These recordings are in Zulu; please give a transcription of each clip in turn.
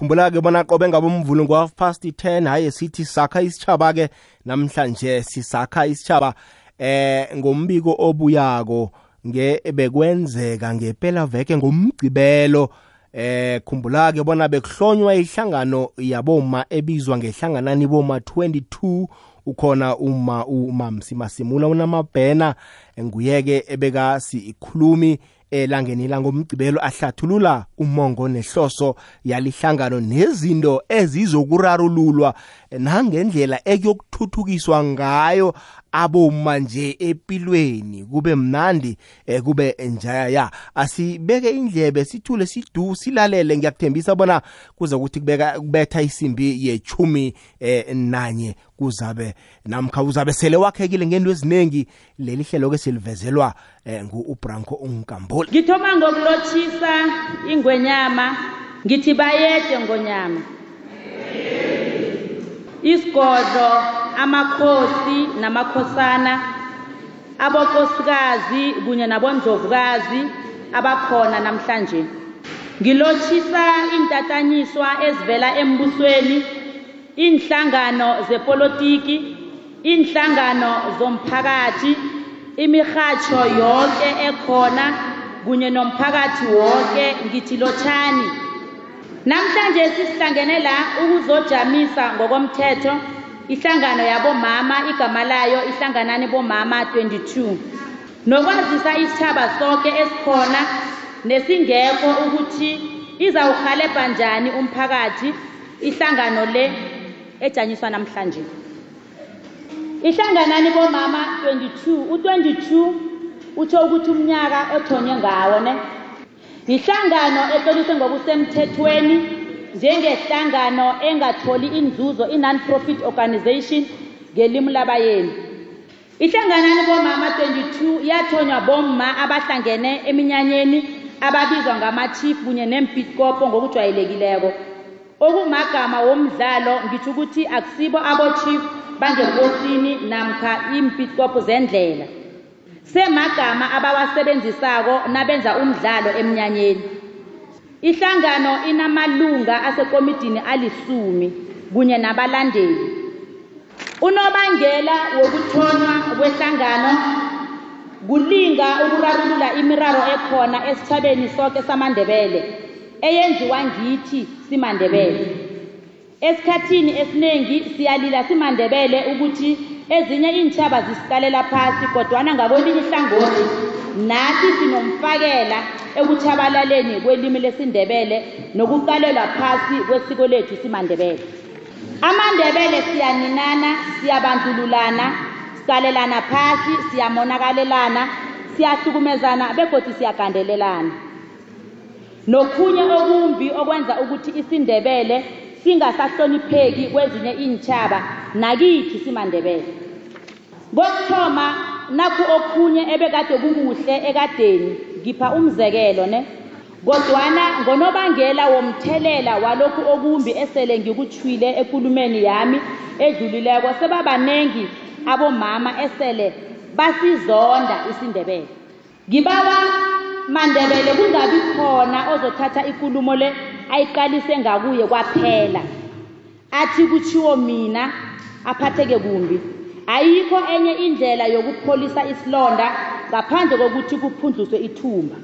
khumbula-ke bona qobe ngabe umvulo ngo-half past 10 hayi sithi sakha isitshaba-ke namhlanje sisakha isitshaba eh ngombiko obuyako nge bekwenzeka ngempela veke ngomgcibelo eh khumbula ke bona bekuhlonywa ihlangano yaboma ebizwa ngehlanganani boma 22 ukhona uma umamsi masimula unamabhena nguyeke ebeka sikhulumi elangeni langomgcibelo ahlathulula umongo nehloso yalihlangano nezinto ezizokurarululwa nangendlela ekuyokuthuthukiswa ngayo aboma nje empilweni kube mnandi eh, kube njaya asibeke indlebe sithule sidu silalele. Ngiyakuthembisa bona kuze ukuthi kubeka kubetha isimbi yechumi eh, nanye. Kuzabe namkha uzabe sele wakhekile ngento eziningi leli hlelo ke silivezelwa eh, ngu-ubranco ungamboli ngithoma ngokulotshisa ingwenyama. Ngithi bayede ngonyama. Isigodlo amakhosi namakhosana abokosikazi kunye nabondlovukazi abakhona namhlanje. Ngilotshisa intatanyiswa ezivela embusweni inhlangano zepolitiki inhlangano zomphakathi imirhatsho yonke ekhona kunye nomphakathi wonke ngithi lotshani namhlanje sisihlangene la ukuzojamisa ngokomthetho. Ihlangano yabomama igama layo ihlanganani bomama 22 nokwazisa isithaba sonke esikhona nesingekho ukuthi izawuhalebha njani umphakathi ihlangano le ejanyiswa namhlanje. Ihlanganani bomama 22 u22 utsho ukuthi umnyaka othonywe ngawo ne. Yihlangano etloliswe ngokusemthethweni njengehlangano engatholi inzuzo i-non-profit organization ngelimi labayeni. Ihlanganani bomama 22 yathonywa bomma abahlangene eminyanyeni ababizwa ngama-chief kunye nempitkopo ngokujwayelekileko. Okumagama womdlalo ngitsho ukuthi akusibo abo-chief bangekosini namkha impitkopo zendlela. Semagama abawasebenzisako nabenza umdlalo emnyanyeni ihlangano inamalunga asekomidini alisumi kunye nabalandeli. Unobangela wokuthonywa kwehlangano kulinga ukurarulula imiraro ekhona esithabeni sonke samandebele eyenziwa ngithi simandebele. Esikhathini esiningi siyalila simandebele ukuthi ezinye iintshaba zisikalela phasi kodwana ngakwelinye ihlangothi nathi sinomfakela ekutshabalaleni kwelimi lesindebele nokuqalelwa phasi kwesiko lethu simandebele. Amandebele siyaninana siyabandlululana siqalelana phasi siyamonakalelana siyahlukumezana begodi siyagandelelana. Nokhunye okumbi okwenza ukuthi isindebele singasahlonipheki kwezinye iintshaba nakithi simandebele. Kokuthoma nakho okhunye ebekade kukuhle ekadeni ngipha umzekelo ne? Kodwana ngonobangela womthelela walokhu okumbi esele ngikuthwile ekulumeni yami edlulileko sebabanengi abomama esele basizonda isindebele. Ngibawa mandebele kungabi khona ozothatha ikulumo le ayiqalise ngakuye kwaphela. Athi kutshiwo mina aphatheke kumbi. Ayikho enye indlela yokupholisa isilonda ngaphandle kokuthi kuphundluswe ithumba.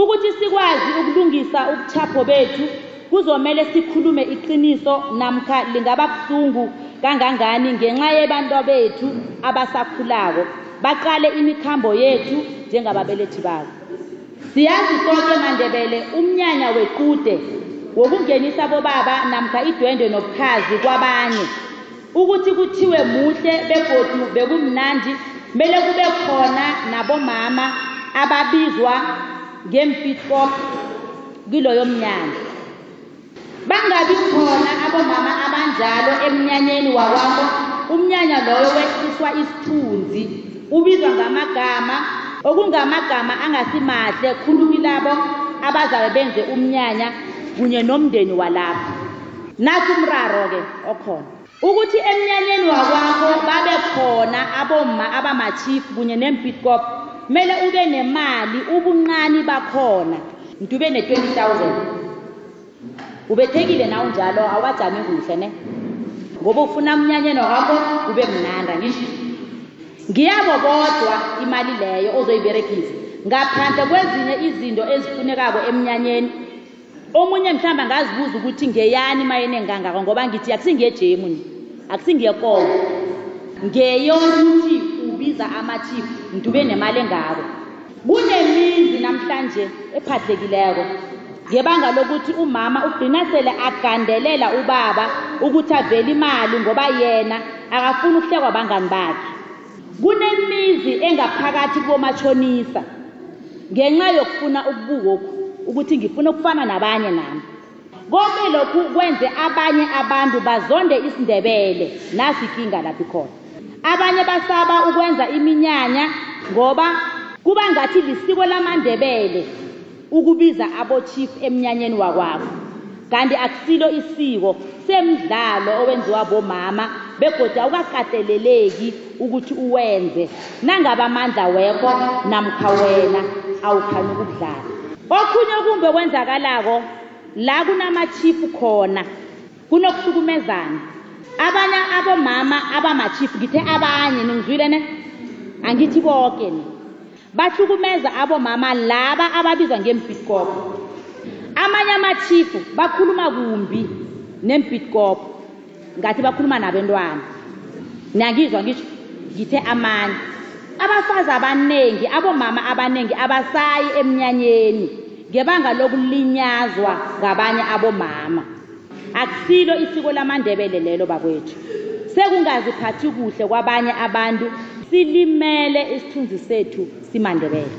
Ukuthi sikwazi ukulungisa ubuchapho bethu kuzomele sikhulume iqiniso namkha lingaba buhlungu kangangani ngenxa yebantu bethu abasakhulako. Baqale imikhambo yethu njengababelethi babo. Siyazi sonke mandebele umnyanya wequde wokungenisa bobaba namkha idwendwe nobukhazi kwabanye. Ukuthi kuthiwe muhle begodu bekumnandi kumele kube khona nabomama ababizwa ngempitcop kiloyo mnyanya. Bangabi khona abomama abanjalo emnyanyeni wakwakho. Umnyanya loyo wehliswa isithunzi ubizwa ngamagama okungamagama angasimahle khulu kilabo abazabe benze umnyanya kunye nomndeni walapho. Nathi umraro-ke okhona. Ukuthi emnyanyeni wakwakho babe khona abomma abamachief kunye nempitcop kumele ube nemali ubuncane bakhona. Ntube ne-20 000 ubethekile na unjalo? Awukajami kuhle ne? Ngoba ufuna umnyanyeno wakho kube mnanda ngisho ngiyabo bodwa imali leyo ozoyiberegisa. Ngaphandle kwezinye izinto ezifunekako emnyanyeni omunye mhlawumbe angazibuza ukuthi ngeyani imayeni engangako ngoba ngithi akusingejemu ni akusingekomo ngeyokuthi ubiza amachief ntube nemali engako. Kunemizi namhlanje ephahlekileko ngebanga lokuthi umama ugcina sele agandelela ubaba ukuthi avele imali ngoba yena akafuni ukuhlekwa bangani bakhe. Kunemizi engaphakathi komatshonisa ngenxa yokufuna ukubukokhu ukuthi ngifuna ukufana nabanye nami. Konke lokhu kwenze abanye abantu bazonde isindebele nasi ikinga lapho ikhona abanye basaba ukwenza iminyanya ngoba kuba ngathi lisiko lamandebele ukubiza abochief emnyanyeni wakwabo. Kanti akusilo isiko semidlalo owenziwa bomama begodi awukakateleleki ukuthi uwenze. Nangabe amandla wekho namkha wena awukhani ukudlala. Okhunye okumbe kwenzakalako la kunamachifu khona kunokuhlukumezana. Abanye abomama abamachifu ngithe abanye ningizwile ne angithi bonke ne bahlukumeza abomama laba ababizwa ngempitcop amanye amachifu bakhuluma kumbi nempitcop ngathi bakhuluma nabentwana. Niyangizwa ngisho ngithe amanye. Abafazi abaningi abomama abaningi abasayi emnyanyeni ngebanga lokulinyazwa ngabanye abomama. Akusilo isiko lamandebele lelo bakwethu. Sekungaziphathi kuhle kwabanye abantu silimele isithunzi sethu simandebele.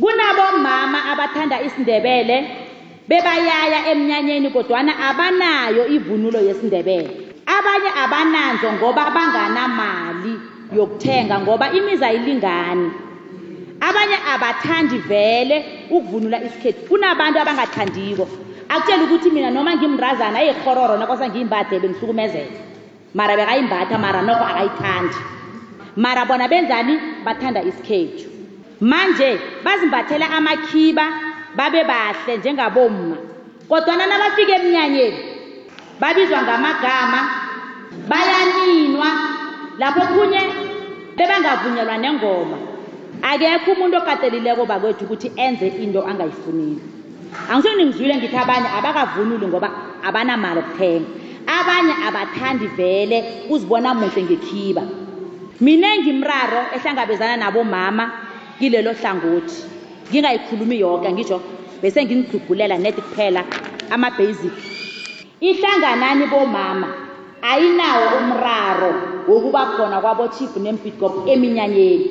Kunabomama abathanda isindebele bebayaya emnyanyeni kodwana abanayo ivunulo yesindebele. Abanye abananzo ngoba banganamali yokuthenga ngoba imizi ayilingani. Abanye abathandi vele ukuvunula isikhethu kunabantu abangathandiko akutshela ukuthi mina noma ngimrazana eyihororo nakosa ngiyimbathe bengihlukumezeka mara bekayimbatha mara nokho akayithandi. Mara bona benzani? Bathanda isikhethu. Manje bazimbathela amakhiba babe bahle njengabomma. Kodwana nabafika emnyanyeni babizwa ngamagama bayaninwa lapho khunye bebangavunyelwa nengoma. Akekho umuntu okatelileko bakwethu ukuthi enze into angayifunile angisho ningizwile ngithi abanye abakavunuli ngoba abanamali okuthenga abanye abathandi vele uzibona muhle ngekhiba. Minengi imraro ehlangabezana nabomama kilelo hlangothi ngingayikhulumi yoke ngisho bese nginigugulela net kuphela ama-basic. Ihlanganani bomama. Ayinawo umraro wokuba khona kwabochief nempitcop eminyanyeni.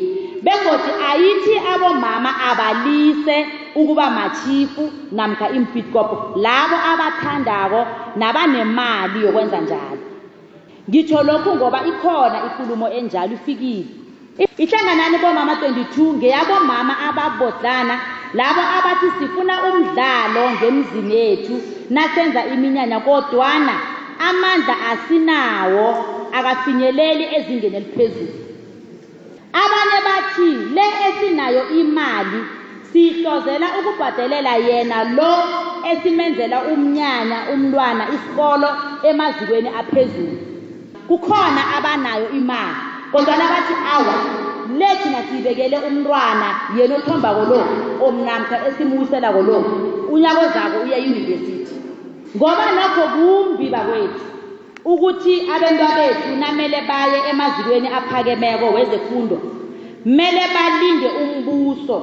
Begodi ayithi abomama abalise ukuba machifu namkha impitcop labo abathandako nabanemali yokwenza njalo. Ngitsho lokhu ngoba ikhona ikulumo enjalo ifikile. Ihlanganani bomama 22 ngeyabomama ababodlana labo abathi sifuna umdlalo ngemzini yethu nasenza iminyanya kodwana amandla asinawo akafinyeleli ezingeni eliphezulu. Abanye bathi le esinayo imali sihlozela ukubhadelela yena lo esimenzela umnyanya umntwana isikolo emazikweni aphezulu. Kukhona abanayo imali kodwana bathi awa le thina siyibekele umntwana yena othombako lo omnamkha esimuwiselako lo unyako zako uya eyunivesithi ngoba nokho kumbi bakwethu ukuthi abentwabethu namele baye emazikweni aphakemeko wezefundo mele balinde umbuso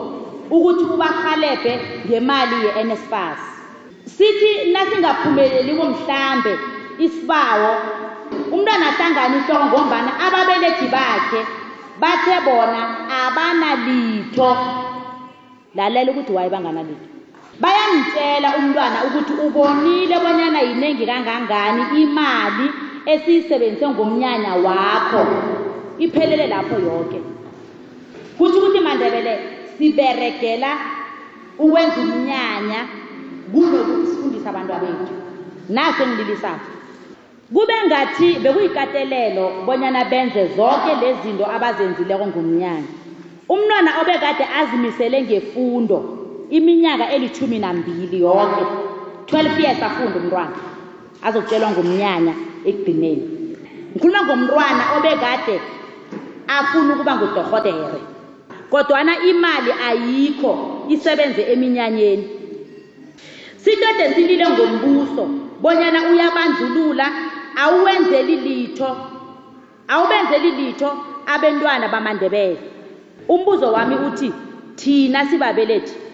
ukuthi ubahalebhe ngemali ye-nsfas sithi nasingaphumeleliwo mhlambe isibawo umntwana ahlangana ihloko ngombana ababelethi bakhe bathe bona abanalitho lalela ukuthi waye banganalitho bayamtshela umntwana ukuthi ubonile bonyana yinengi kangangani imali esiyisebenzise ngomnyanya wakho. Iphelele lapho yonke kutho ukuthi mandebele siberegela ukwenza umnyanya kunokuthi sifundise abantu abethu naso engililisapho kube ngathi bekuyikatelelo bonyana benze zonke lezi zinto abazenzileko ngomnyanya. Umntwana obekade azimisele ngefundo iminyaka elithumi nambili yonke 12 years afunda umntwana azokutshelwa ngomnyanya ekugcineni. Ngikhuluma ngomntwana obekade afuna ukuba ngudorhotere kodwana imali ayikho isebenze eminyanyeni. Sitode silile ngombuso bonyana uyabandlulula awuwenzeli litho awubenzeli litho abentwana bamandebele. Umbuzo wami uthi thina sibabelethi?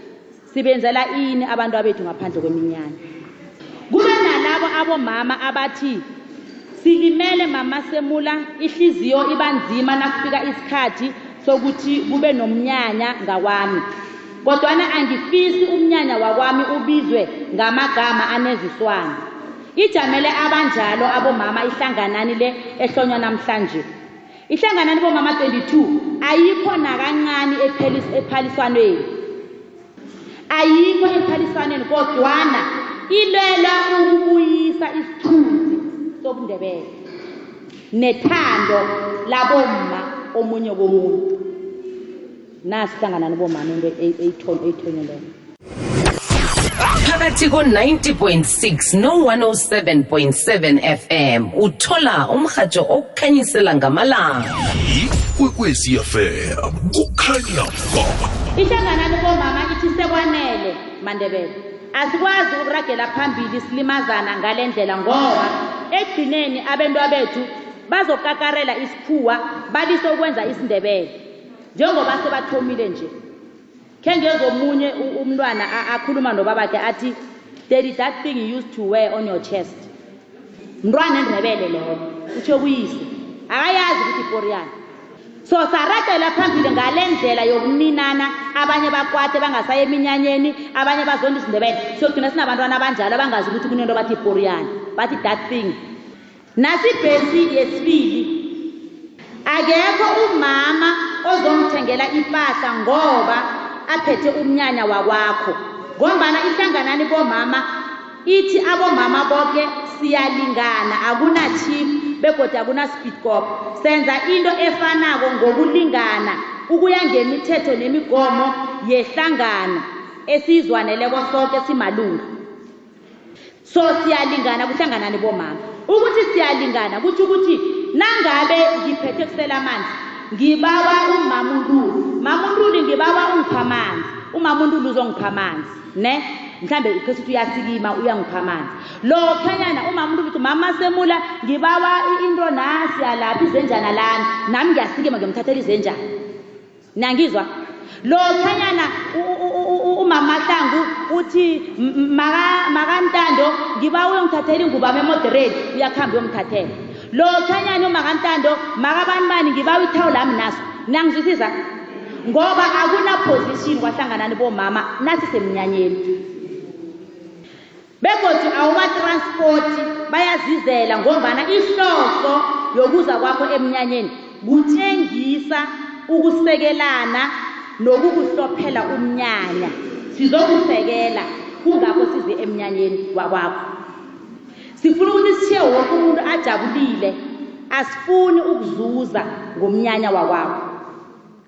Sibenzela ini abantu abethu ngaphandle kweminyanya kube nalabo abomama abathi silimele mama semula ihliziyo ibanzima nakufika isikhathi sokuthi kube nomnyanya ngakwami. Kodwana angifisi umnyanya wakwami ubizwe ngamagama aneziswana ijamele abanjalo abomama ihlanganani le ehlonywa namhlanje. Ihlanganani bomama 22 ayikho nakancane ephaliswaneni. Ayikho ephaliswaneni kodwana ilwela ukubuyisa isithunzi sobundebele. Nethando labomma omunye komuntu nasi hlanganani bomama into eyithonyeleyo phakathi ko-90.6 no-107.7 fm uthola umrhatsho okukhanyisela ngamalanga. Ikwekwezi fm kukhanya ba ihlanganani bomama ithi sekwanele mandebele. Asikwazi ukuragela phambili silimazana ngale ndlela ngoba ekugcineni abentwa bethu bazokakarela isikhuwa balise ukwenza isindebele. Njengoba sebathomile nje khe ngezomunye u- umntwana a- akhuluma nobabakhe athi daddy that thing you used to wear on your chest. Mntwana endebele leyo utsho kuyise. Akayazi ukuthi iporiyana so saragela phambili ngale ndlela yokuninana. Abanye bakwate bangasayi eminyanyeni abanye bazonda isindebele. Siyogcina sinabantwana abanjalo abangazi ukuthi kunento bathi iporiyana bathi that thing. Nasibhesi yesibili akekho umama ozomthengela impahla ngoba aphethe umnyanya wakwakho. Ngombana ihlanganani bomama ithi abomama bonke siyalingana akuna-chief begodwa akuna-speed cop senza into efanako ngokulingana ukuya ngemithetho nemigomo yehlangano esiyizwaneleko soke simalunga. So siyalingana kuhlanganani bomama ukuthi siyalingana kutho ukuthi nangabe ngiphethe kusela amanzi ngibawa umama untuli mama untuli ngibawa ungipha amanzi. Umama untuli uzongipha amanzi ne? Mhlambe khesithi uyasikima uyangipha amanzi lokhanyana umama untuli uthi mama semula ngibawa i- into nasi yalapha izenjana lami. Nami ngiyasikima ngiyomthathela izenjana. Niyangizwa lokhanyana u- u- u- u- umama hlangu uthi "M- m- maka- makantando ngiba uyongithathela ingubami emodereni uyakuhamba uyomthathela lokhanyana umakantando makabanibani ngiba ithawu lami naso. Niyangizwisisa ngoba akuna-position kwahlanganani bomama nasisemnyanyeni begothi awubatranspoti bayazizela ngombana ihloso yokuza kwakho emnyanyeni kutshengisa ukusekelana nokukuhlophela umnyanya. Sizokusekela kungakho size emnyanyeni wakwakho sifuna ukuthi sishiye wonke umuntu ajabulile asifuni ukuzuza ngomnyanya wakwakho.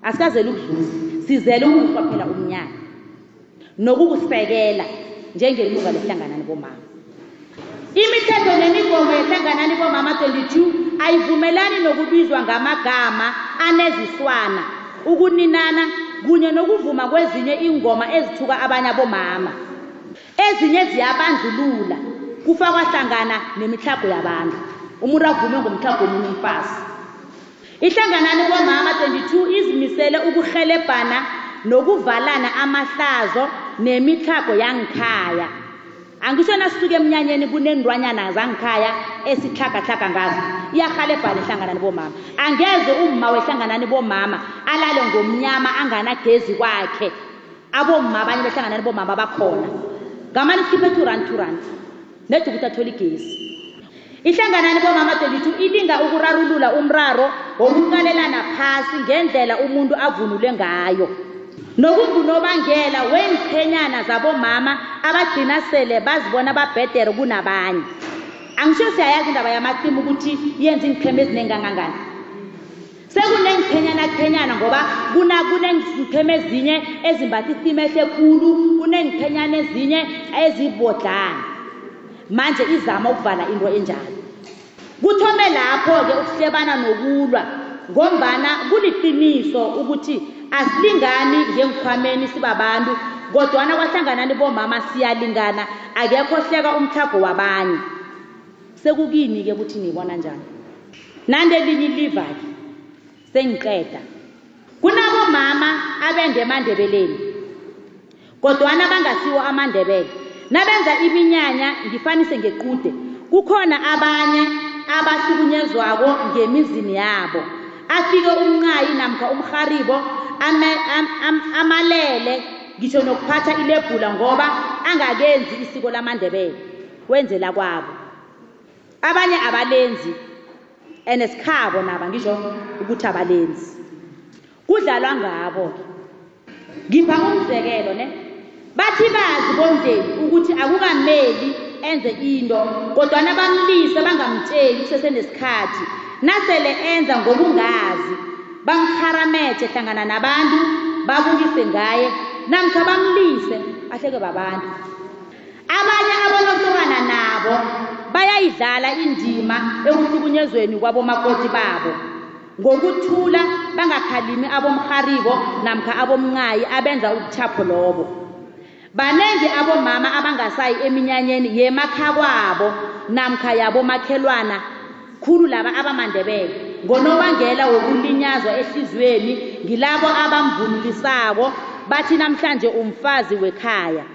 Asikazeli ukuzuza sizele ukukuhlophela umnyanya nokukusekela. Njengelunga lehlanganani bomama imithetho nemigomo yehlanganani bomama 22 ayivumelani nokubizwa ngamagama aneziswana ukuninana kunye nokuvuma kwezinye ingoma ezithuka abanye abomama. Ezinye ziyabandlulula kufakwa hlangana nemihlago yabantu. Umuntu avume ngomhlago womunye umfazi. Ihlanganani bomama 22 izimisele ukuhelebhana nokuvalana amahlazo nemihlago yangikhaya. Angisho nasisuke emnyanyeni kunendwanyana zangikhaya esihlagahlaga ngazo. Iyahalebhana ehlanganani bomama. Angeze umma wehlanganani bomama alale ngomnyama anganagezi kwakhe. Abomma abanye behlanganani bomama bakhona ngamani sikhiphe two rand two rand. Nedi ukuthi athole igezi. Ihlanganani bomama 22 ilinga ukurarulula umraro wokuqalelana phasi ngendlela umuntu avunule ngayo. Nokungunobangela weenqhenyana zabomama abagcina sele bazibona babhedere kunabanye. Angisho siyayazi indaba yamacimu ukuthi yenza iinqhema eziningi kangangani. Sekuneenqhenyana qhenyana ngoba kuna kuneenqhema ezinye ezimbatha isima ehle khulu kuneenqhenyana ezinye ezibodlana manje izama ukuvala into enjalo. Kuthome lapho-ke ukuhlebana nokulwa ngombana kuliqiniso ukuthi asilingani ngengikhwameni sibabantu kodwana kwahlanganani bomama siyalingana. Akekho hleka umthago wabanye. Sekukini-ke ukuthi nibona njani nande elinye iliva-ke sengiqeda. Kunabomama abende emandebeleni kodwana bangasiwo amandebele. Nabenza iminyanya ngifanise ngequde. Kukhona abanye abahlukunyezwako ngemizini yabo. Afike umncayi namkha umrharibo ame- am- am- amalele. Ngisho nokuphatha ilebhula ngoba angakenzi isiko lamandebele. Wenzela kwabo. Abanye abalenzi and sikhabo naba ngisho ukuthi abalenzi. Kudlalwa ngabo-ke ngipha umzekelo ne bathi bazi bomndeni ukuthi akukameli enze into kodwana bamlise bangamtsheli kusesenesikhathi nasele enza ngokungazi bamkharamethe hlangana nabantu babukise ngaye namkha bamlise ahleke babantu. Abanye abonosokana nabo bayayidlala indima ekuhlukunyezweni kwabomakoti babo ngokuthula bangakhalimi abomrharibo namkha abomncayi abenza ubuchapho lobo. Baningi abomama abangasayi eminyanyeni yemakhakwabo namkha yabomakhelwana khulu laba abamandebele. Ngonobangela wokulinyazwa ehliziyweni ngilabo abamvunulisako bathi namhlanje umfazi wekhaya.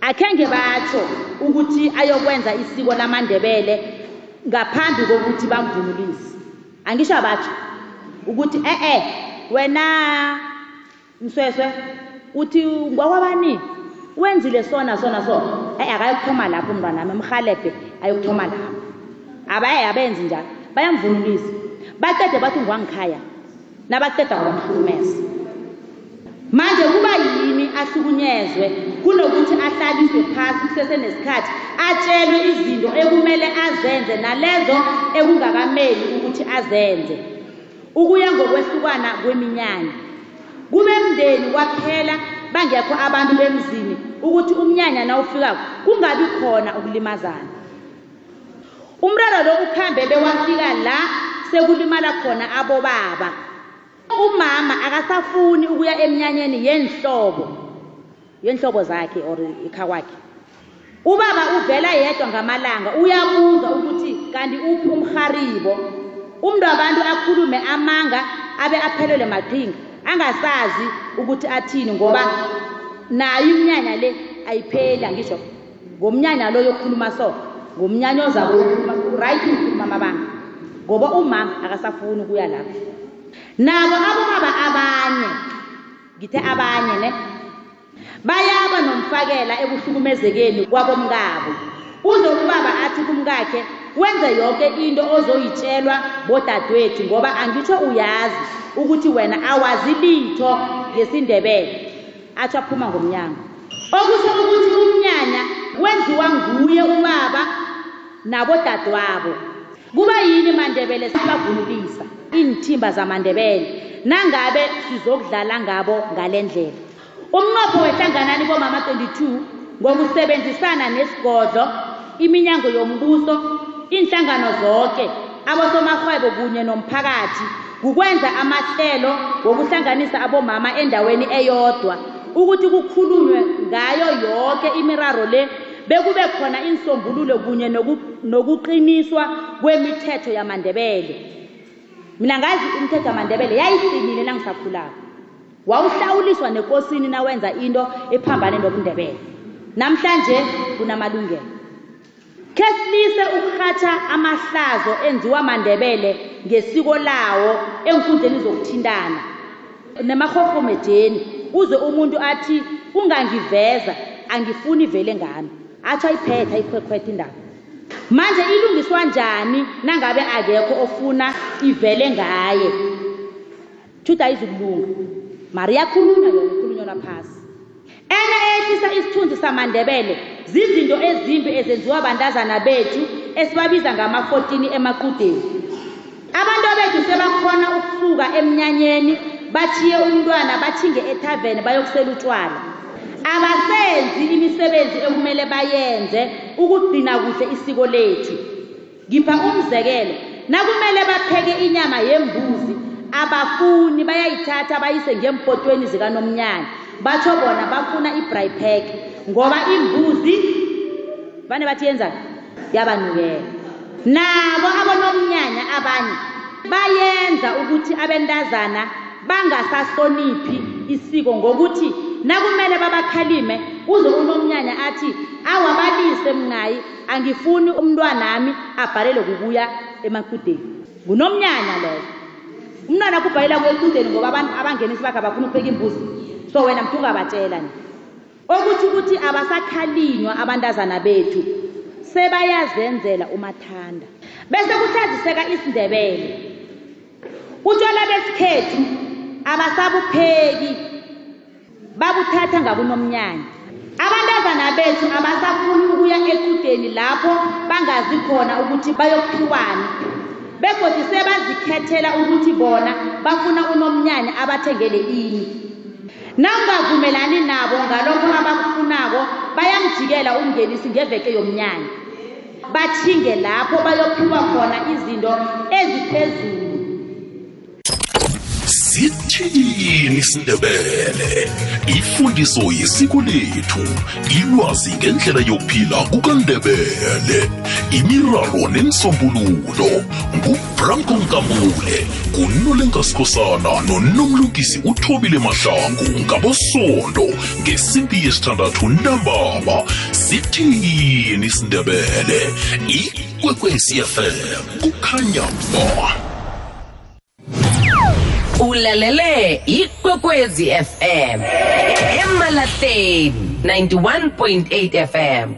Akhenge batsho ukuthi ayokwenza isiko lamandebele ngaphambi kokuthi bamvunulise angisho abatsho ukuthi eh-eh wena msweswe uthi ngwakwabani wenzile sona sona so eh akayokuthoma lapho umntwanami emrhalebhe ayokuthoma lapho. Abaye abenzi njalo. Bayamvunulisa baqede bathi ngwangikhaya nabaqeda kwamhlukumeza manje kuba yini ahlukunyezwe kunokuthi ahlaliswe phasi kusesenesikhathi atshelwe izinto ekumele azenze nalezo ekungakameli ukuthi azenze. Ukuya ngokwehlukana kweminyanya. Kube mndeni kwaphela bangekho abantu bemzini ukuthi umnyanya nawufikako kungabi khona ukulimazana. Umraro lo ukhambe bewafika la sekulimala khona abobaba. Umama akasafuni ukuya emnyanyeni yenhlobo yenhlobo zakhe or ikhakwakhe ubaba uvela yedwa ngamalanga uyabuza ukuthi kanti uphi umharibo? Umuntu wabantu akhulume amanga abe aphelelwe maqhinga angasazi ukuthi athini ngoba nayo iminyanya le ayipheli angisho ngomnyanya lo yokhuluma so ngomnyanya ozako right amabanga ngoba umama akasafuni ukuya lapho nabo abobaba abanye ngithe abanye ne bayaba nomfakela ekuhlukumezekeni kwabomkabo. Uze ubaba athi kumkakhe wenze yonke into ozoyitshelwa bodadewethu ngoba angitsho uyazi ukuthi wena awazi litho ngesindebele. Atsho aphuma ngomnyango. Okusho ukuthi umnyanya wenziwa nguye ubaba nabodadewabo kuba yini mandebele sibavunulisa iinthimba zamandebele. Nangabe sizokudlala ngabo ngale ndlela? Umnqopho wehlanganani bomama 22 ngokusebenzisana nesigodlo iminyango yombuso inhlangano zonke abosomarhwebo kunye nomphakathi kukwenza amahlelo wokuhlanganisa abomama endaweni eyodwa ukuthi kukhulunywe ngayo yonke imiraro le bekube khona insombululo kunye noku- nokuqiniswa kwemithetho yamandebele. Mina ngazi imithetho yamandebele yayiqinile nangisakhulako. Wawuhlawuliswa nekosini nawenza into ephambane nobundebele. Namhlanje kunamalungelo. Khe silise ukurhatha amahlazo enziwa mandebele ngesiko lawo enkundleni zokuthintana nemarhorhomejeni uze umuntu athi ungangiveza angifuni vele ngami. Atsho ayiphethe ayikhwekhwetha indaba. Manje ilungiswa njani nangabe akekho ofuna ivele ngaye? Thuthi ayizukulunga mari iyakhulunywa yona ikhulunywa laphasi. Enye eyehlisa isithunzi samandebele zizinto ezimbi ezenziwa bantazana bethu esibabiza ngama-14 emaqudeni. Abantu bethu sebakhona ukusuka emnyanyeni bathiye umntwana bathinge ethaveni bayokusela utshwala abasenzi imisebenzi ekumele bayenze ukugcina kuhle isiko lethu. Ngipha umzekelo nakumele bapheke inyama yembuzi abafuni bayayithatha bayise ngempotweni zikanomnyanya. Batsho bona bafuna i-bry pack ngoba imbuzi vane bathi yenzani? Yabanukela nabo abonomnyanya abanye bayenza ukuthi abentazana bangasahloniphi isiko ngokuthi nakumele babakhalime. Uze unomnyanya athi awabalise mngayi. Angifuni umntwanami abhalelwe kubuya emakudeni ngunomnyanya loyo. Umntwana kubhalela kuya ekudeni ngoba abantu abangenisi bakhe abafuna ukupheka imbuzi. So wena mntu ungabatshela ni okuthi ukuthi abasakhalinywa abantazana bethu. Sebayazenzela umathanda. Bese kuhlaziseka isindebele. Utshwala besikhethu abasabupheki. Babuthatha ngabunomnyanya abantazana bethu abasafuni ukuya equdeni lapho bangazi khona ukuthi bayophiwani begodi sebazikhethela ukuthi bona bafuna unomnyanya abathengele ini. Nawungavumelani nabo ngalokho abakufunako bayamjikela umngenisi ngeveke yomnyanya. Bathinge lapho bayophiwa khona izinto eziphezulu. Sithini isindebele ifundiso yesiko lethu ilwazi ngendlela yokuphila kukandebele. Imiraro nensombululo ngubranko nkambule kunolenkasikhosana nonomlungisi uthobile mahlangu ngabosondo ngesimbi yesithandathu ntambama. Sithini isindebele ikwekwecfm kukhanya ba ulalele ikwekwezi fm emalahleni 91.8 fm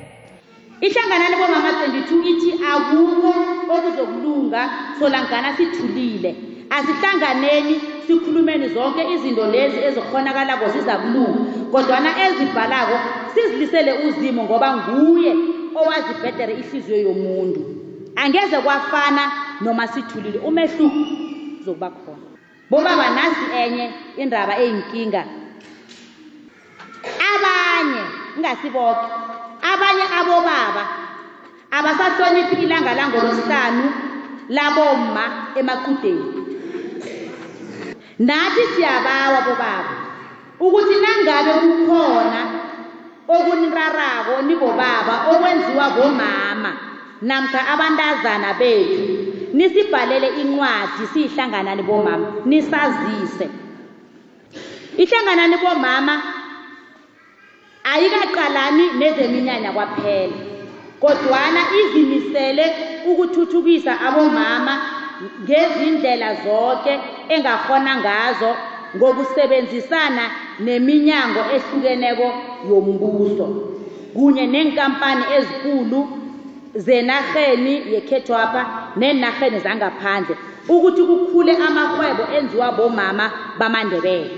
ihlanganani bomama 22 ithi akukho okuzokulunga solangana sithulile. Asihlanganeni sikhulumeni zonke izinto lezi ezikhonakalako ziza kulunga kodwana ezibhalako sizilisele uzimo ngoba nguye owazibhedere ihliziyo yomuntu. Angeze kwafana noma sithulile. Umehluko uzokuba khona. Bobaba nasi enye indaba eyinkinga. Abanye ingasiboke abanye abobaba abasahloniphi ilanga langolosihlanu labomma emaqudeni nathi siyabawa bobaba ukuthi nangabe kukhona okunirarako nibobaba okwenziwa bomama namkha abantazana bethu nisibhalele incwadi siyihlanganani bomama? Nisazise. Ihlanganani bomama ayikaqalani nezeminyanya kwaphela kodwana izimisele ukuthuthukisa abomama ngezindlela zonke engakhona ngazo ngokusebenzisana neminyango ehlukeneko yombuso kunye nenkampani ezikulu zenarheni yekhethwapha nenarheni zangaphandle ukuthi kukhule amarhwebo enziwa bomama bamandebele.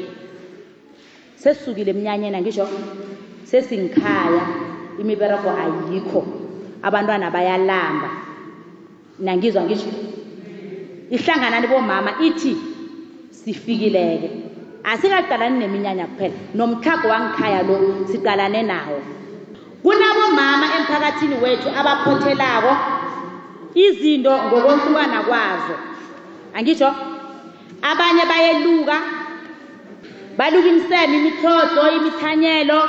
Sesisukile emnyanyeni angisho sesingikhaya imiberego ayikho abantwana bayalamba. Nangizwa ngisho ihlanganani bomama ithi sifikileke. Asikaqalani neminyanya kuphela nomthago wangikhaya lo siqalane nawo. Kunabomama emphakathini wethu abaphothelako izinto ngokwehlukana kwazo. Angitsho abanye bayeluka baluka imiseme imihlohlo imithanyelo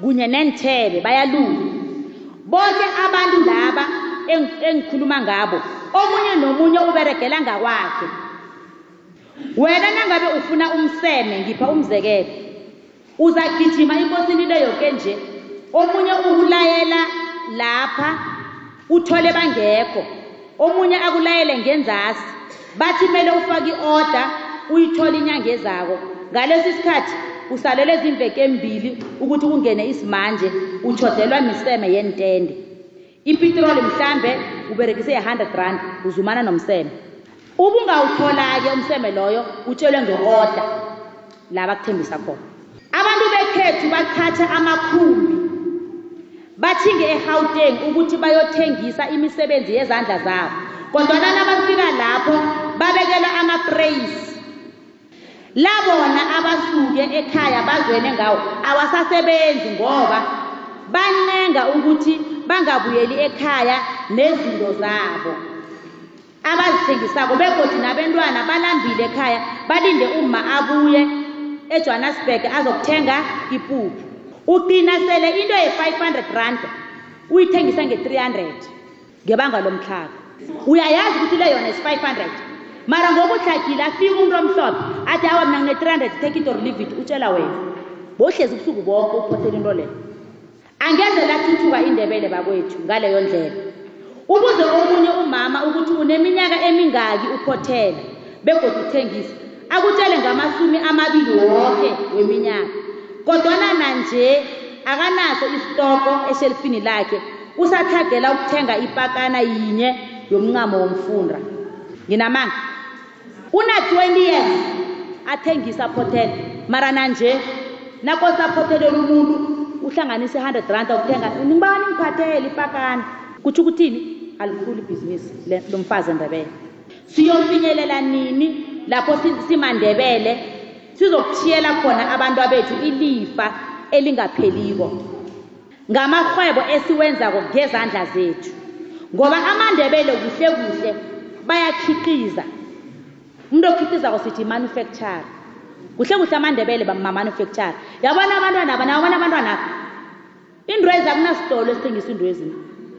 kunye nenthebe bayaluka. Bonke abantu laba eng- engikhuluma ngabo omunye nomunye uberegela ngakwakhe. Wena nangabe ufuna umseme ngipha umzekelo. Uzagijima inkosini le yoke nje. Omunye ukulayela lapha uthole bangekho. Omunye akulayele ngenzasi. Bathi kumele ufake i-order uyithole inyanga ezako. Ngalesi sikhathi usalele zimveke embili ukuthi kungene isimanje utshodelwa miseme yentende ipitroli mhlambe uberekise i-100 rand uzumana nomseme. Ubungawuthola-ke umseme loyo utshelwe nge-order la bakuthembisa khona. Abantu bekhethu baqhatha amakhumbi. Bathinge egauteng ukuthi bayothengisa imisebenzi yezandla zabo. Kodwana nabafika lapho babekelwa amapreyisi labona abasuke ekhaya bazwene ngawo awasasebenzi ngoba banenga ukuthi bangabuyeli ekhaya nezinto zabo abazithengisako. Begodi nabentwana balambile ekhaya balinde uma abuye ejohannesburg azokuthenga ipuphu. Ugcina sele into ye-500 rand uyithengisa nge-300 ngebanga lomtlhago uyayazi ukuthi le yona is-500 mara ngoba uhlagile afika umuntu omhlophe athi awa mina ngine-300 take it or leave it utshela wena. Bohlezi ubusuku bonke uphothela into leyo angeze lathuthuka indebele bakwethu ngaleyo ndlela. Ubuze omunye umama ukuthi uneminyaka emingaki uphothela? Begodwa uthengisa akutshele ngamasumi amabili wonke weminyaka. Kodwana nanje akanaso isitoko eshelifini lakhe. Usathagela ukuthenga ipakana yinye yomncamo womfunda nginamanga una-20 years athengisa phothela mara nanje nakosaphothelela umuntu uhlanganise 100 rand okuthenga nibani ngiphathele ipakana? Kutsho ukuthini alikhulu ibhizinisi lomfazi endebele siyofinyelela nini lapho si- simandebele? Sizokuthiyela khona abantu abethu ilifa elingapheliko ngamarhwebo esiwenzako ngezandla zethu. Ngoba amandebele kuhle kuhle bayakhiqiza. Umuntu okhiqizako sithi manufacture kuhle kuhle amandebele mamanufacture yabona abantwana aba nababona abantwana. Apha iindwezi akunasitolo esithengisa iindwezini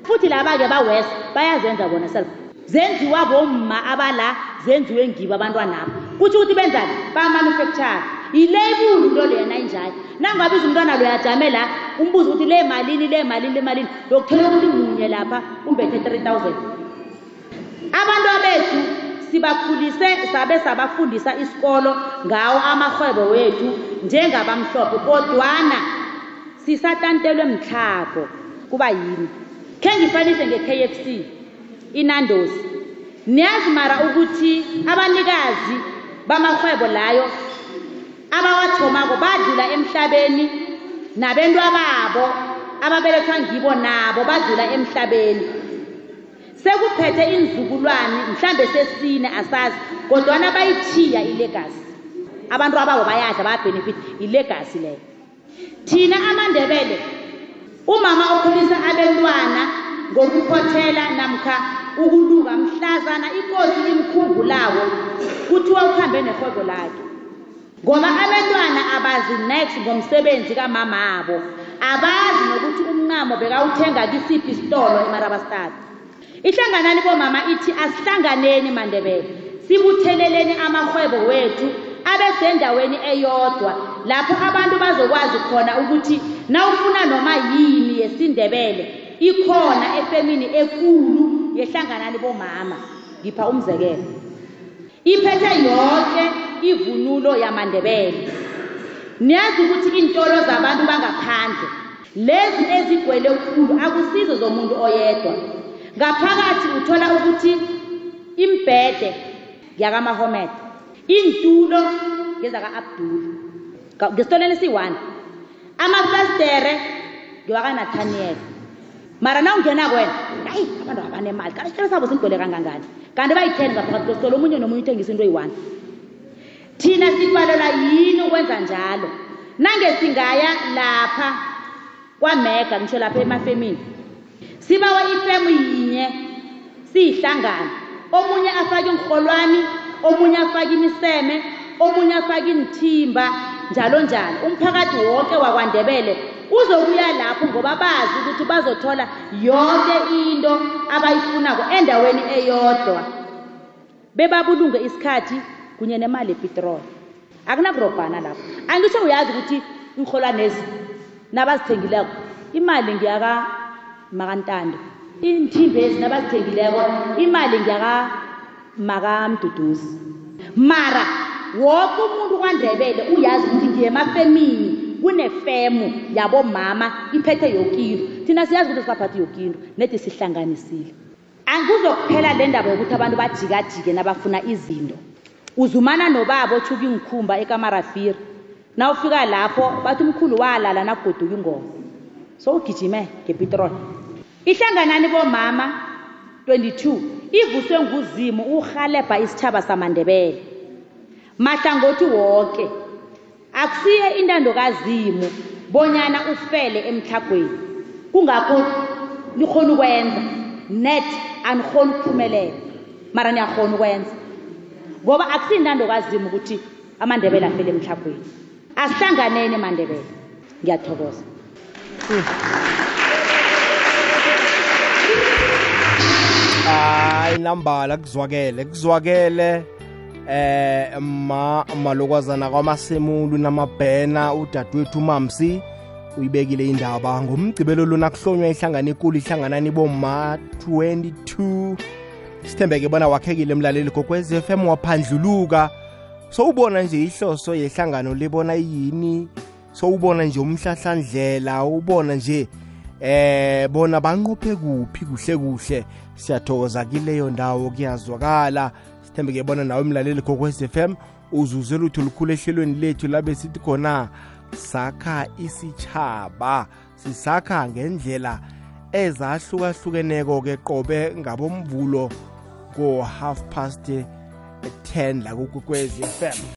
futhi laba-ke bawest bayazenza bona self zenziwa bomma abala zenziwe ngibo abantwanapha kutsho ukuthi benzani? Bamanufacture yilebulu into leyo nayinjalo nangabiza umntwana loyo ajame la umbuze ukuthi le malini le malini le malini yokuthola ukuthi munye lapha umbethe 3000 abantu bethu sibakhulise sabe sabafundisa isikolo ngawo amarhwebo wethu njengabamhlophe kodwana sisatantelwe mtlhago kuba yini? Khe ngifanise nge-kfc inandos niyazi mara ukuthi abanikazi bamarhwebo layo abawathomako badlula emhlabeni nabentwababo ababelethwa ngibo nabo badlula emhlabeni. Sekuphethe iinzukulwane mhlambe sesine asazi kodwana bayithiya ilegasi abantu ababo bayadla bayabhenefit ilegasi leyo. Thina amandebele umama okhulisa abentwana ngokuphothela namkha ukuluka mhlazana ikosi imkhumbulako kuthiwa ukuhambe nerhwebo lakhe. Ngoba abantwana abazi next ngomsebenzi kamamabo abazi nokuthi umncamo bekawuthenga kisiphi isitolo emarabastad ihlanganani bomama ithi asihlanganeni mandebele sibutheleleni amarhwebo wethu abe sendaweni eyodwa lapho abantu bazokwazi khona ukuthi nawufuna noma yini yesindebele ikhona efemini ekulu yehlanganani bomama. Ngipha umzekelo. Iphethe yonke ivunulo yamandebele. Niyazi ukuthi iintolo zabantu bangaphandle lezi ezigcwele khulu akusizo zomuntu oyedwa. Ngaphakathi uthola ukuthi imbhede yakamahomed iintulo ngezaka-abdul. Ngesitolweni esiyi-one amafestere ngewakanathaniel mara na ungena kwena hayi abantu abanemali. Kanti isitolo sabo sigcwele kangangani? Kanti bayi-ten ngaphakathi kwesitolo omunye nomunye uthengisa into eyi-one. Thina sibhalelwa yini ukwenza njalo? Nange singaya lapha kwamega ngisho lapha emafemini sibawa ifemu yinye siyihlangana omunye afake inrholwani omunye afake imiseme omunye afake inithimba njalo njalo. Umphakathi wonke wakwandebele uzokuya lapho ngoba bazi ukuthi bazothola yonke into abayifunako endaweni eyodwa. Bebabulunge isikhathi kunye nemali yepitroli akunakurobhana lapho. Angisho uyazi ukuthi iinrholwanezi nabazithengileko imali ngiyaka makantando iinthimbezi nabazithengileko imali ngiyaka makamduduzi mara woke umuntu kwandebele uyazi ukuthi ngiyemafemini kunefemu yabomama iphethe yokinto. Thina siyazi ukuthi sibaphathe yokinto nedi sihlanganisile. Anguzokuphela le ndaba yokuthi abantu bajikajike nabafuna izinto. Uzumana nobaba othuka ingikhumba ekamarafiri. Nawufika lapho bathi umkhulu walala nakugoduka ingoma. So ugijime ngepitroli ihlanganani bomama 22 ivuswe nguzimu uhalebha isitshaba samandebele. Mahlangothi wonke akusiye intando kazimu bonyana ufele emtlhagweni. Kungakho nikhona ukwenza net anikhona ukuphumelela mara niyakhona ukwenza. Ngoba akusiyintando kazimu ukuthi amandebele afele emtlhagweni. Asihlanganeni mandebele. Ngiyathokoza. Hayi nambala kuzwakele kuzwakele. Eh ma malokwazana kwamasemulu namabhena udadewethu mamsi uyibekile indaba. Ngomgcibelo lona kuhlonywa ihlangano enkulu ihlanganani boma 22 sithembeke bona wakhekile mlaleli gokwez FM waphandluluka sowubona nje ihloso yehlangano lebona yini? Sowubona nje umhlahlandlela ubona nje eh bona banqophe kuphi kuhle kuhle. Siyathokoza kileyo ndawo kuyazwakala. Sithembeke bona nawe mlaleli gokwez FM uzuze lutho lukhulu ehlelweni lethu labe sithi khona sakha isitshaba sisakha ngendlela ezahlukahlukeneko-ke qobe ngabomvulo ko half past 10 la kukwezi FM